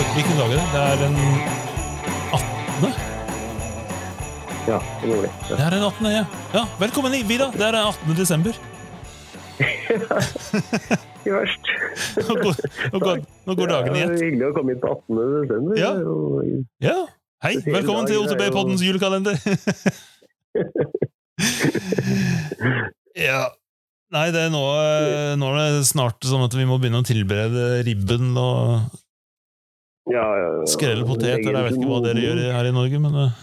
Oi, hvilken dag er det? Det er den 18. Ja, det gjorde det. Det er den 18. ja. ja. Velkommen i, Vida. Det er den 18. desember. Ikke verst. Nå går, nå går, nå går dagen i Ja, ett. hyggelig å komme inn på 18. desember. Ja. Ja. Hei, velkommen til OTB-poddens julekalender. ja. Nei, det er nå, eh, nå er det snart sånn at vi må begynne å tilberede ribben og Ja, ja, ja. skrelle poteter. Jeg vet ikke hva dere gjør her i Norge, men eh,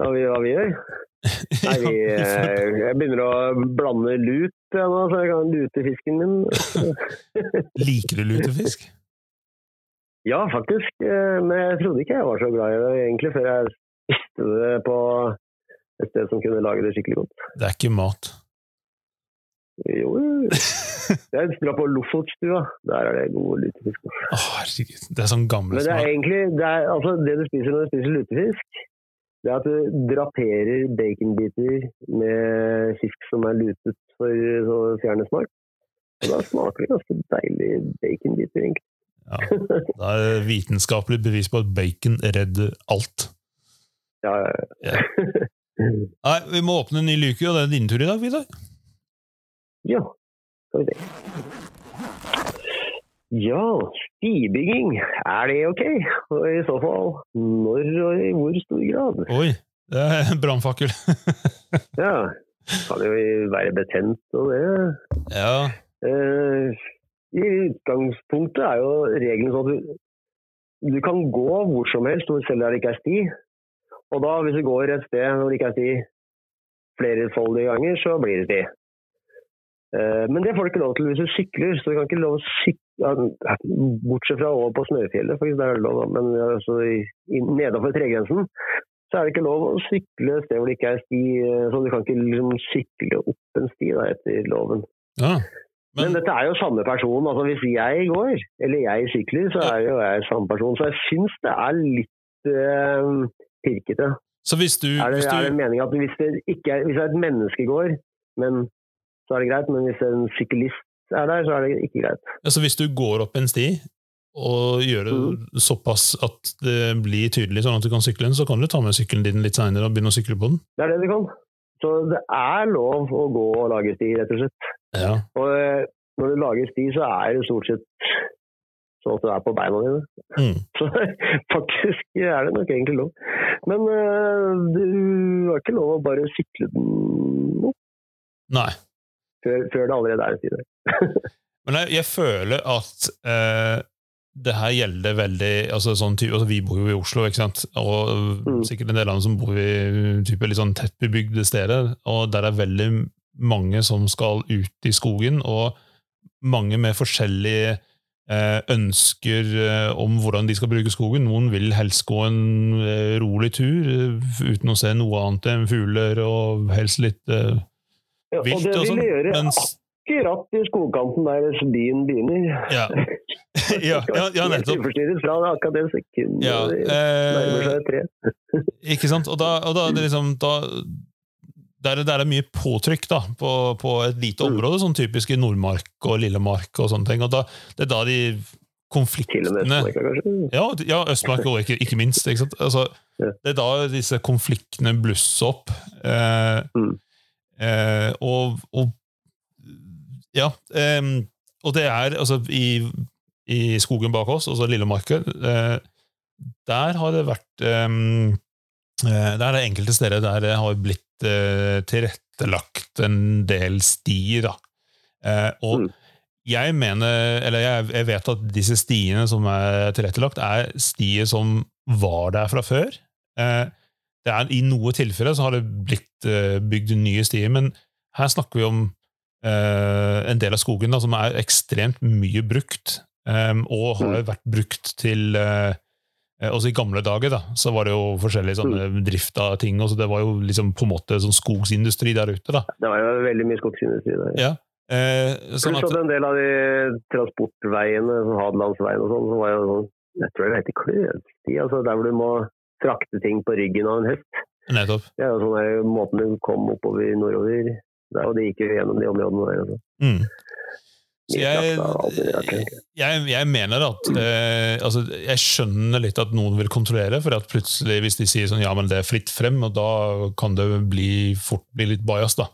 Ja, vi, hva vi gjør? Nei, vi, eh, jeg begynner å blande lut ja, nå, så jeg kan lute fisken min. Liker du lutefisk? Ja, faktisk. eh, Men jeg trodde ikke jeg var så glad i det egentlig, før jeg spiste det på et sted som kunne lage det skikkelig godt. Det er ikke mat. Jo, jeg drar på Lofotstua. Der er det god lutefisk. Herregud. Det er sånn gamle Men det er smak. egentlig det, er, altså, det du spiser når du spiser lutefisk, det er at du draperer baconbiter med fisk som er lutet for å fjerne smak. Og da smaker det ganske deilig baconbiter, egentlig. Ja. Det er vitenskapelig bevis på at bacon redder alt. Ja, ja, Ja. Nei, Vi må åpne en ny luke, og det er din tur i dag, Vidar. Ja. Skal vi se. Ja, stibygging. Er det ok? Og i så fall, når og i hvor stor grad? Oi, det er brannfakkel. Ja, kan jo være betent og det. ja. Eh, I utgangspunktet er jo regelen sånn at du, du kan gå hvor som helst hvor selv det ikke er sti. Og da, hvis du går et sted hvor det ikke er sti flerfoldige ganger, så blir det sti. Eh, men det får du ikke lov til hvis du sykler. så du kan ikke lov å sykle, Bortsett fra over på Snøfjellet, faktisk, der er det lov, men altså, nedenfor tregrensen så er det ikke lov å sykle et sted hvor det ikke er sti. eh, Så du kan ikke liksom, sykle opp en sti da, etter loven. ja. Men, Men dette er jo samme person. altså Hvis jeg går, eller jeg sykler, så er jo jeg samme person. Så jeg syns det er litt eh, pirkete. så hvis du, Er det, hvis er det meningen at hvis det er, hvis et menneske går, men, så er det greit, men hvis en syklist er der, så er det ikke greit. altså hvis du går opp en sti og gjør det Mm. såpass at det blir tydelig sånn at du kan sykle den, så kan du ta med sykkelen din litt seinere og begynne å sykle på den. Det er det du kan. Så det er lov å gå og lage sti, rett og slett. Ja. Og eh, når du lager sti, så er det stort sett sånn at du er på beina dine. Mm. Så faktisk er det nok egentlig lov. Men uh, du har ikke lov å bare sykle den opp Nei. Før, før det allerede er en side. Men jeg, jeg føler at eh, det her gjelder veldig altså sånn type, altså Vi bor jo i Oslo, ikke sant? og Mm. sikkert en del andre som bor i type litt sånn tett bebygde steder. Og der er veldig mange som skal ut i skogen, og mange med forskjellige eh, ønsker eh, om hvordan de skal bruke skogen. Noen vil helst gå en eh, rolig tur uten å se noe annet enn fugler, og helst litt Ja, og det vil sånn. gjøre Mens akkurat i skogkanten der din begynner. Ja, ja, ja, ja nettopp. fra akkurat det sekundet Ja, det nærmer eh, seg tre. Ikke sant? Og da, og da det liksom da, der, der er mye påtrykk da, på, på et lite Mm. område, sånn typisk i Nordmark og Lillemark og sånne ting. Og da, det er da de konfliktene ja, ja, Østmark og ikke, ikke minst. Ikke sant? Altså, det er da disse konfliktene blusser opp. Eh, Mm. Eh, og, og Ja. Eh, og det er altså i, i skogen bak oss, altså Lillemarka, eh, der har det vært eh, Der er det enkelte steder der det har blitt eh, tilrettelagt en del stier. da. Eh, og Mm. jeg mener, eller jeg, jeg vet at disse stiene som er tilrettelagt, er stier som var der fra før. Eh, det er, I noe tilfelle så har det blitt uh, bygd nye stier, men her snakker vi om uh, en del av skogen da, som er ekstremt mye brukt, um, og har vært brukt til eh, Også i gamle dager da, så var det jo forskjellige sånne drift av ting, og så det var jo liksom på en måte sånn skogsindustri der ute. da. Det var jo veldig mye skogsindustri der. Ja. Eh, sånn at, at en del av de transportveiene, som Hadelandsveien og sånn, som var jo sånn Jeg tror det heter kløvsti, altså der hvor du må frakte ting på ryggen av en hest. nettopp. Det er jo sånn måten du kom oppover nordover. Der, og det gikk jo gjennom de områdene der. Altså. Mm. Så jeg, jeg, jeg, mener at eh, altså, Jeg skjønner litt at noen vil kontrollere, for at plutselig hvis de sier sånn, ja, men det er fritt frem, og da kan det bli, fort bli litt da.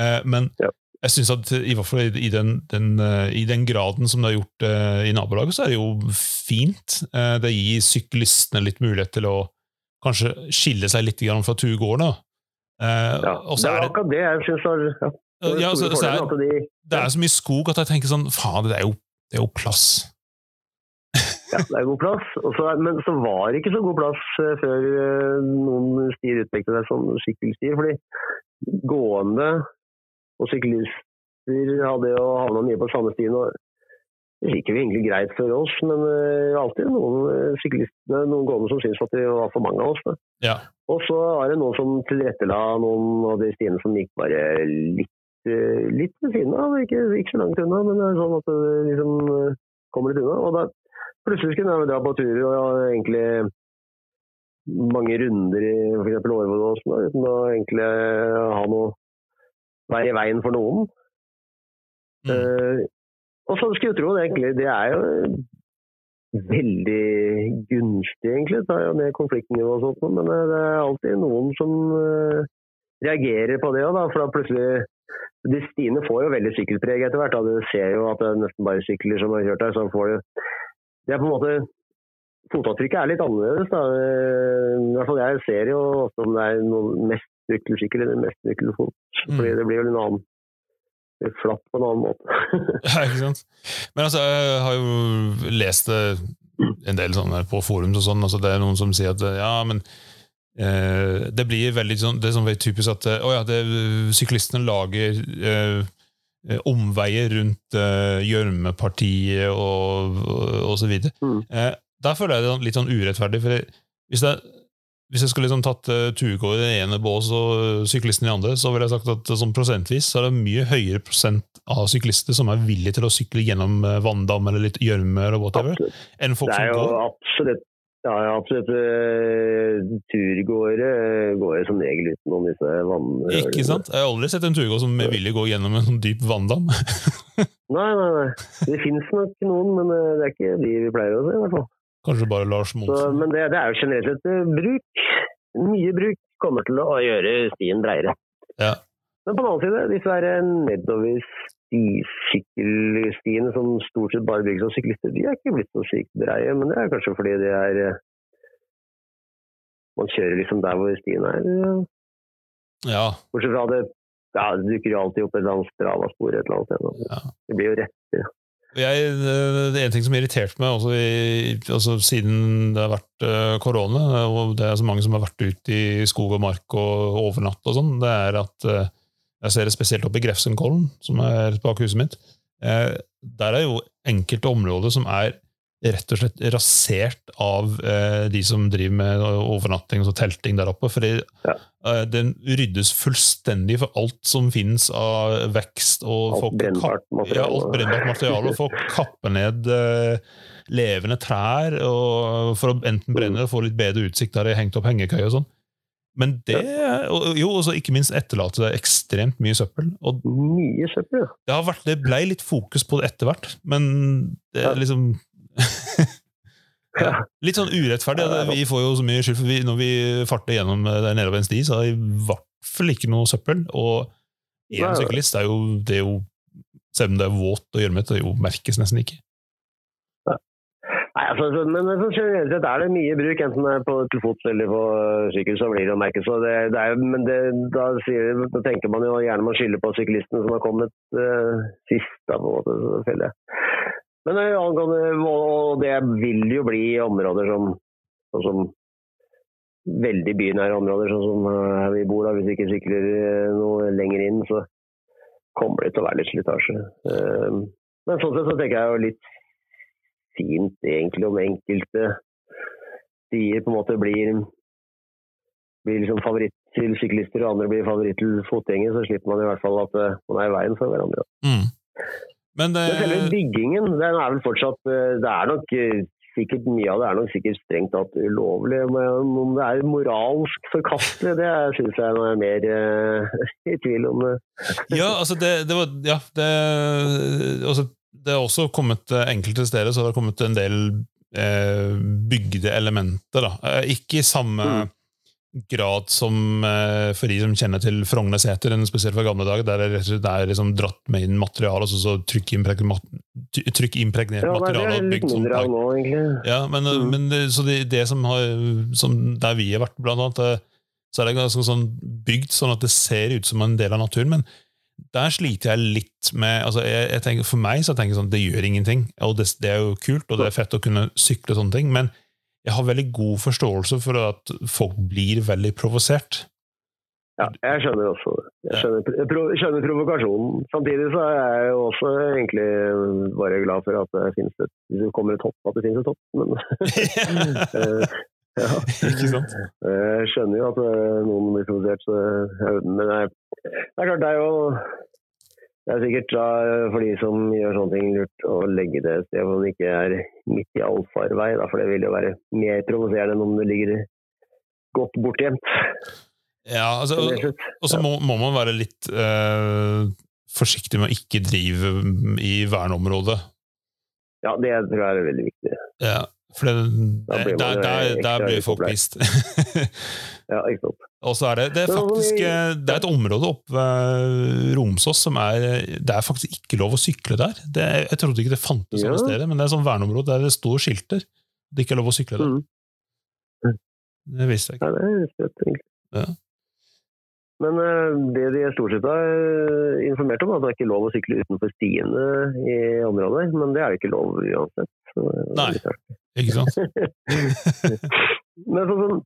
Eh, men ja. jeg synes at i hvert fall i den, den, eh, i den, graden som det er gjort eh, i nabolaget, så er det jo fint. Eh, det gir syklistene litt mulighet til å kanskje skille seg litt fra Tugården. Eh, ja, det er akkurat det jeg syns var ja. Ja, så, så er, det er så mye skog at jeg tenker sånn Faen, det er jo, det er jo plass. ja, det er god plass. Også, men så var det ikke så god plass uh, før uh, noen stier utpekte seg som sykkelstier. fordi gående og syklister hadde jo havna mye på samme stien. og Jo egentlig greit for oss, men uh, er alltid noen syklistene, noen gående som syntes at det var for mange av oss. Ja. Og så var det noen som tilrettela noen av de stiene som gikk bare litt uh, litt ved siden av, ikke, ikke, så langt unna, men det er sånn at det liksom uh, kommer litt unna. Og da plutselig kunne jeg dra på tur og ja, egentlig mange runder i f.eks. Årvollåsen uten å egentlig ha noe være i veien for noen. Mm. Og så skulle du tro det egentlig det er jo veldig gunstig, egentlig. Det tar jo ned konfliktnivået og sånt, men det er alltid noen som uh, reagerer på det òg, for da plutselig de stiene får jo veldig sykkelpreg etter hvert. Da. Du ser jo at det er nesten bare sykler som har kjørt der. så får du det er på en måte Fotavtrykket er litt annerledes. Da. I hvert fall Jeg ser jo ofte om det er noe mest sykkel eller mest sykkelfot. Mm. Fordi det blir vel en annen litt flatt på en annen måte. ja, ikke sant? Men altså, jeg har jo lest det en del sånn på forum og sånn. altså Det er noen som sier at ja, men Eh, det blir veldig sånn, det er sånn veldig typisk at oh ja, det, syklistene lager eh, eh, omveier rundt eh, og, og, og, så videre. Mm. Eh, der føler jeg det litt sånn urettferdig. for hvis, jeg, hvis jeg skulle liksom tatt uh, i den ene bås og syklisten i den andre, så ville jeg sagt at sånn prosentvis så er det mye høyere prosent av syklister som er villige til å sykle gjennom vanndam eller litt gjørme enn folk som går. Absolutt ja, absolutt. Eh, turgåere eh, går som regel utenom disse vannene. Ikke sant? Jeg har aldri sett en turgåer som med vilje gå gjennom en sånn dyp vanndam. nei, nei, nei. Det fins nok noen, men eh, det er ikke de vi pleier å se, i hvert fall. Kanskje bare Lars Monsen. men det, det, er jo generelt sett bruk. Mye bruk kommer til å gjøre stien bredere. Ja. Men på den annen side, disse nedover sykkelstiene som stort sett bare bygges av syklister, de er ikke blitt så sykt breie. Men det er kanskje fordi det er eh, Man kjører liksom der hvor stien er. Ja. Bortsett fra det ja, det dukker jo alltid opp et eller annet stravaspor et eller annet sted. Ja. Det blir jo retter. Jeg, det er en ting som irriterte meg også i, altså siden det har vært uh, korona, og det er så mange som har vært ute i skog og mark og overnatt og sånn, det er at uh, jeg ser det spesielt oppe i Grefsenkollen, som er bak huset mitt. Eh, der er jo enkelte områder som er rett og slett rasert av eh, de som driver med overnatting og telting der oppe. For ja. eh, den ryddes fullstendig for alt som finnes av vekst. og Alt brennbart materiale. Ja, alt brennbart materiale. For å kappe ned eh, levende trær og for å enten brenne eller få litt bedre utsikt der de har hengt opp hengekøye og sånn. Men det jo, også ikke minst etterlater det ekstremt mye søppel. Og mye søppel, ja. Det, vært, det ble litt fokus på det etter hvert, men det er liksom ja. Litt sånn urettferdig. Vi får jo så mye skyld, for vi, når vi farter gjennom der der nedover en sti, så er det i hvert fall ikke noe søppel. Og én syklist er jo, det er jo Selv om det er våt og gjørmete, det merkes nesten ikke. Nei, altså, men så generelt sett er det mye bruk, enten det er på, til fots eller på sykkel, så blir det å merke. Så det, det er, men det, da, sier, da, tenker man jo gjerne man skylder på syklistene som har kommet uh, sist. Da, på en måte, så føler jeg. Men uh, angående, det vil jo bli områder som, som veldig bynære områder, sånn som uh, her vi bor. da, Hvis vi ikke sykler noe lenger inn, så kommer det til å være litt slitasje. men sånn sett så tenker jeg jo litt fint egentlig om enkelte stier på en måte blir, blir liksom favoritt til syklister, og andre blir favoritt til fotgjengere, så slipper man i hvert fall at eh, man er i veien for hverandre. Mm. Men, det... Men selve byggingen, den er vel fortsatt eh, Det er nok eh, sikkert mye av det er nok sikkert strengt tatt ulovlig. Men om det er moralsk forkastelig, det syns jeg er mer uh, i tvil om. ja, altså det, det var Ja, det, altså det har også kommet eh, enkelte steder så har det kommet en del eh, bygde elementer. da. Eh, ikke i samme Mm. Grad som eh, for de som kjenner til Frognerseter, spesielt fra gamle dager, der det er liksom dratt med inn materiale, altså så trykkimpregnert trykk materiale Ja, det er litt mindre av nå, egentlig. Ja, men, Mm. men det- så det, det som har som Der vi har vært, blant annet, eh, så er det ganske sånn bygd sånn at det ser ut som en del av naturen. Men der sliter jeg litt med altså jeg, jeg tenker, For meg så tenker jeg sånn det gjør ingenting. og det, det er jo kult, og det er fett å kunne sykle og sånne ting. Men jeg har veldig god forståelse for at folk blir veldig provosert. Ja, jeg skjønner også det. Jeg skjønner, skjønner provokasjonen. Samtidig så er jeg jo også egentlig bare glad for at det finnes et Hvis det kommer et hopp, at det finnes et hopp. Men eh, ja. Ikke sant? Jeg skjønner jo at eh, noen blir provosert, så Men jeg, det er klart, det er jo det er sikkert da, for de som gjør sånne ting, lurt å legge det et sted hvor det ikke er midt i allfarvei. Da, for det vil jo være mer provoserende enn om det ligger godt bortgjemt. Ja, altså, og så må, må man være litt eh, forsiktig med å ikke drive i verneområdet. Ja, det tror jeg er veldig viktig. Ja, for det, blir der, der, der blir folk pissed. Ja, ikke sant. Og så er det, det er faktisk eh, det er et område oppe ved Romsås som er Det er faktisk ikke lov å sykle der. Det jeg trodde ikke det fantes Ja. sted, men det er et sånt verneområde der det står skilter. Det ikke er lov å sykle der. Mm. Det visste jeg ikke. Ja, det er søtt, egentlig. Ja. Men eh, det de stort sett har eh, informert om, er at det er ikke lov å sykle utenfor stiene i området. Men det er jo ikke lov uansett. Det er Nei. Ikke sant? Men sånn som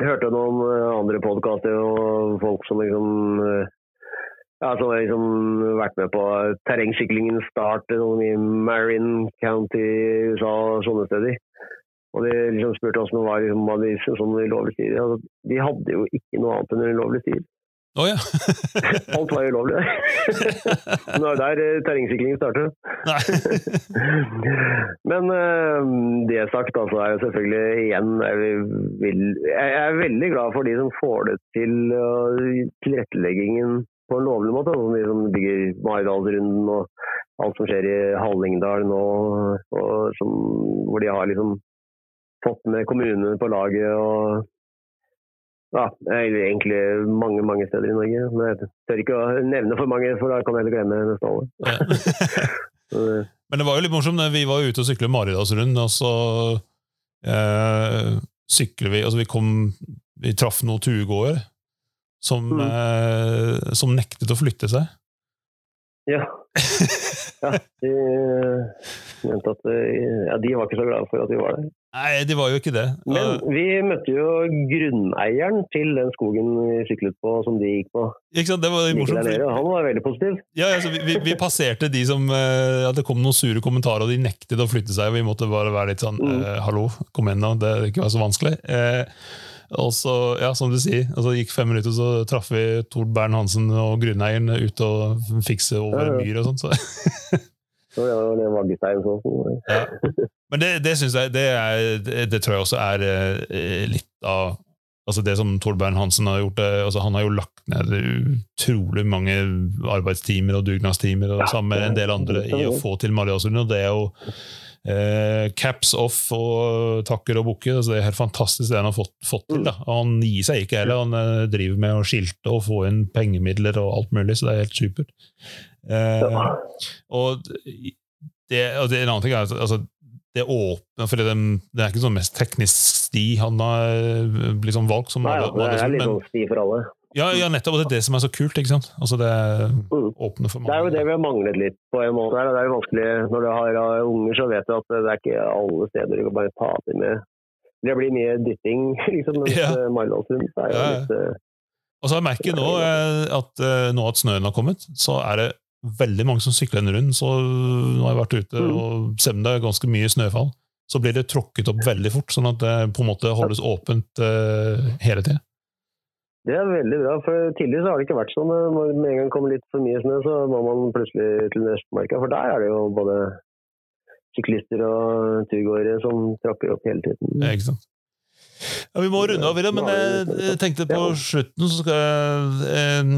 Jeg hørte noen eh, andre podkaster og folk som liksom eh, ja, som har liksom vært med på terrengsyklingens start i Marin County i USA og sånne steder. Og de liksom spurte oss det var liksom, hva de de ulovlige stier. Altså, de hadde jo ikke noe annet enn ulovlige stier. Oh, ja. Alt var ulovlig der. er det der eh, terrengsyklingen startet. Men eh, det sagt, altså, er jo selvfølgelig igjen jeg, er veldig glad for de som får det til uh, tilretteleggingen på en lovlig måte. Altså, de som bygger Maridalsrunden og alt som skjer i Hallingdal nå, og som, hvor de har liksom fått med kommunene på laget. og ja, egentlig mange mange steder i Norge. Men jeg tør ikke å nevne for mange, for da kan jeg heller glemme neste år. Ja. Men det var jo litt morsomt. Vi var ute og syklet Maridalsrunden, og så eh, sykler vi Altså, vi kom Vi traff noen tuegåere som, Mm. eh, som nektet å flytte seg. Ja. ja de eh, mente at eh, ja, de var ikke så glade for at vi var der. Nei, de var jo ikke det. Men vi møtte jo grunneieren til den skogen vi syklet på, som de gikk på. ikke sant? Det var morsomt. nede, han var veldig positiv. Ja, altså, vi, vi, passerte de som eh, ja, Det kom noen sure kommentarer, og de nektet å flytte seg. Vi måtte bare være litt sånn Mm. eh, Hallo, kom igjen, nå, Det er ikke være så vanskelig. Eh, og så, ja, som du sier, altså, det gikk fem minutter, så traff vi Tord Bern-Hansen og grunneieren ute og fikse over Ja, ja. myr og sånn. Så. Så det var Vaggestein sånn. Ja. Men det, det synes jeg det, er, det, det tror jeg også er eh, litt av altså Det som Torbjørn Hansen har gjort, eh, altså han har jo lagt ned utrolig mange arbeidstimer og dugnadstimer og Ja, sammen med en del andre i å få til Mariasund. Og det er jo eh, caps off og takker og bukker. Altså det er helt fantastisk det han har fått, fått til. Da. Og han gir seg ikke heller. Han eh, driver med å skilte og få inn pengemidler og alt mulig, så det er helt supert. Eh, og det, og det, en annen ting er altså, det åpner For det, det er ikke sånn mest teknisk sti han har eh, liksom valgt. som Nei, alle- ja, det alle- er litt sånn sti for alle. Ja, ja, nettopp. Og det er det som er så kult. ikke sant? Altså Det Mm. åpner for mange. Det er jo det vi har manglet litt på en måte. her, og Det er jo vanskelig når du har uh, unger, så vet du at det er ikke alle steder du kan bare ta dem med. Det blir mye dytting, liksom. Mens Ja. ja. Maridalsrund er jo Ja, litt uh, Og så har jeg nå eh, at eh, nå at snøen har kommet, så er det veldig mange som sykler en rund. Så nå har jeg vært ute, Mm. og selv om det er ganske mye snøfall, så blir det tråkket opp veldig fort, sånn at det på en måte holdes åpent uh, hele tida. Det er veldig bra, for tidligere så har det ikke vært sånn. Når med en gang kommer litt for mye snø, så må man plutselig til Østmarka, for der er det jo både syklister og turgåere som trapper opp hele tiden. Ja, ikke sant? Ja, vi må runde av, men jeg, jeg tenkte på slutten så skal jeg en,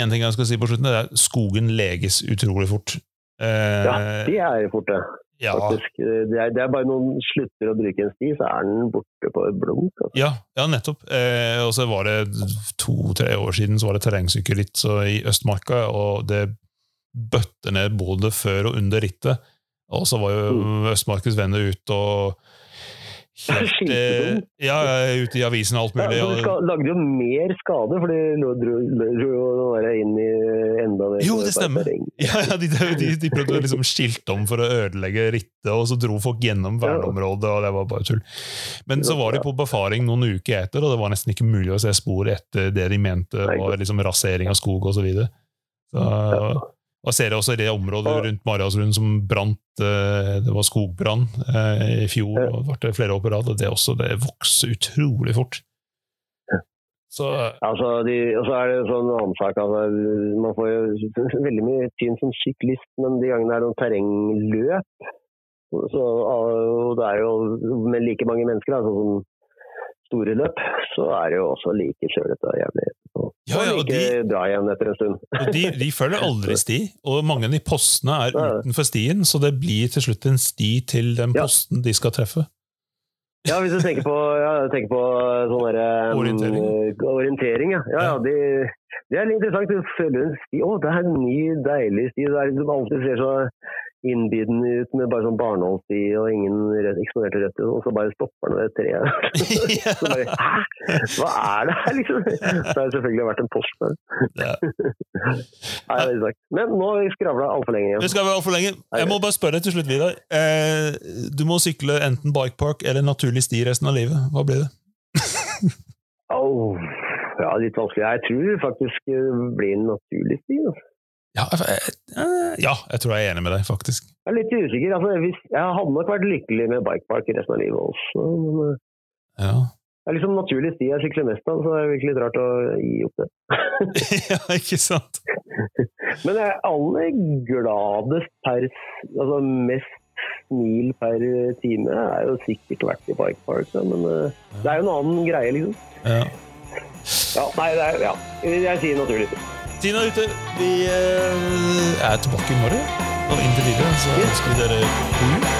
en ting jeg skal si på slutten, det er at skogen leges utrolig fort. Eh, Ja, de er fort, borte, ja, faktisk. Det er, det er bare noen slutter å bruke en sti, så er den borte på et blunk. Altså. ja, ja, nettopp. Eh, og så var det to-tre år siden så var det terrengsykkelritt så i Østmarka, og det bøtte ned både før og under rittet. Og så var jo Mm. Østmarkens venner ute og helt, eh, ja, ja, ute i avisen og alt mulig. så du lagde jo mer skade, for de lå- dro jo inn i enda mer Jo, det stemmer. Ja, ja de, de, de prøvde å liksom skilte om for å ødelegge rittet, og så dro folk gjennom verneområdet, og det var bare tull. Men så var de på befaring noen uker etter, og det var nesten ikke mulig å se spor etter det de mente var liksom rasering av skog osv. Så, videre. så Ja. Og ser jeg også det området rundt Maraldsrund som brant, eh, det var skogbrann eh, i fjor, og det ble flere år på rad, og det også, det vokser utrolig fort. Så Altså, de, og så er det en sånn annen sak. Altså, man får jo veldig mye tyn som syklist, men de gangene det er terrengløp så, og det er jo med like mange mennesker, altså store løp, så er det jo også like kjølete og jævlig. Og Ja, ja, og like dra igjen etter en stund. Og de, de følger aldri sti, og mange av de postene er utenfor stien, så det blir til slutt en sti til den Ja. posten de skal treffe. Ja, hvis du tenker på, ja, tenker på sånn derre um, Orientering. orientering, ja. ja, ja de, det er litt interessant. Du følger en sti. Å, det er en ny, deilig sti. Det er liksom alltid ser så innbydende ut med bare sånn barneholdssti og ingen eksponerte røtter, og så bare stopper den ved treet. tre. Så bare, Hæ? Hva er det her, liksom? Så har det selvfølgelig vært en post der. Ja. Nei, det er. Men nå har vi skravla altfor lenge Det igjen. skal være altfor lenge. Jeg må bare spørre deg til slutt, Vidar. Eh, du må sykle enten bikepark eller naturlig sti resten av livet. Hva blir det? oh, Ja, litt vanskelig. Jeg tror faktisk det blir en naturlig sti. Altså. Ja, jeg, eh, ja, jeg tror jeg er enig med deg, faktisk. Jeg er litt usikker. Altså, jeg hadde nok vært lykkelig med bikepark resten av livet også. Men eh, Ja, det er liksom naturlig sti jeg sykler mest av, så det er virkelig litt rart å gi opp det. ja ikke sant? Men jeg er aller gladest per Altså mest mil per time er jo sikkert vært i da, men ja. det er jo en annen greie, liksom. Ja. Ja, nei, det er, ja. Jeg sier naturlig sti. Tiden er ute. Vi eh, er tilbake i morgen. Og inntil videre så ønsker vi dere god jul.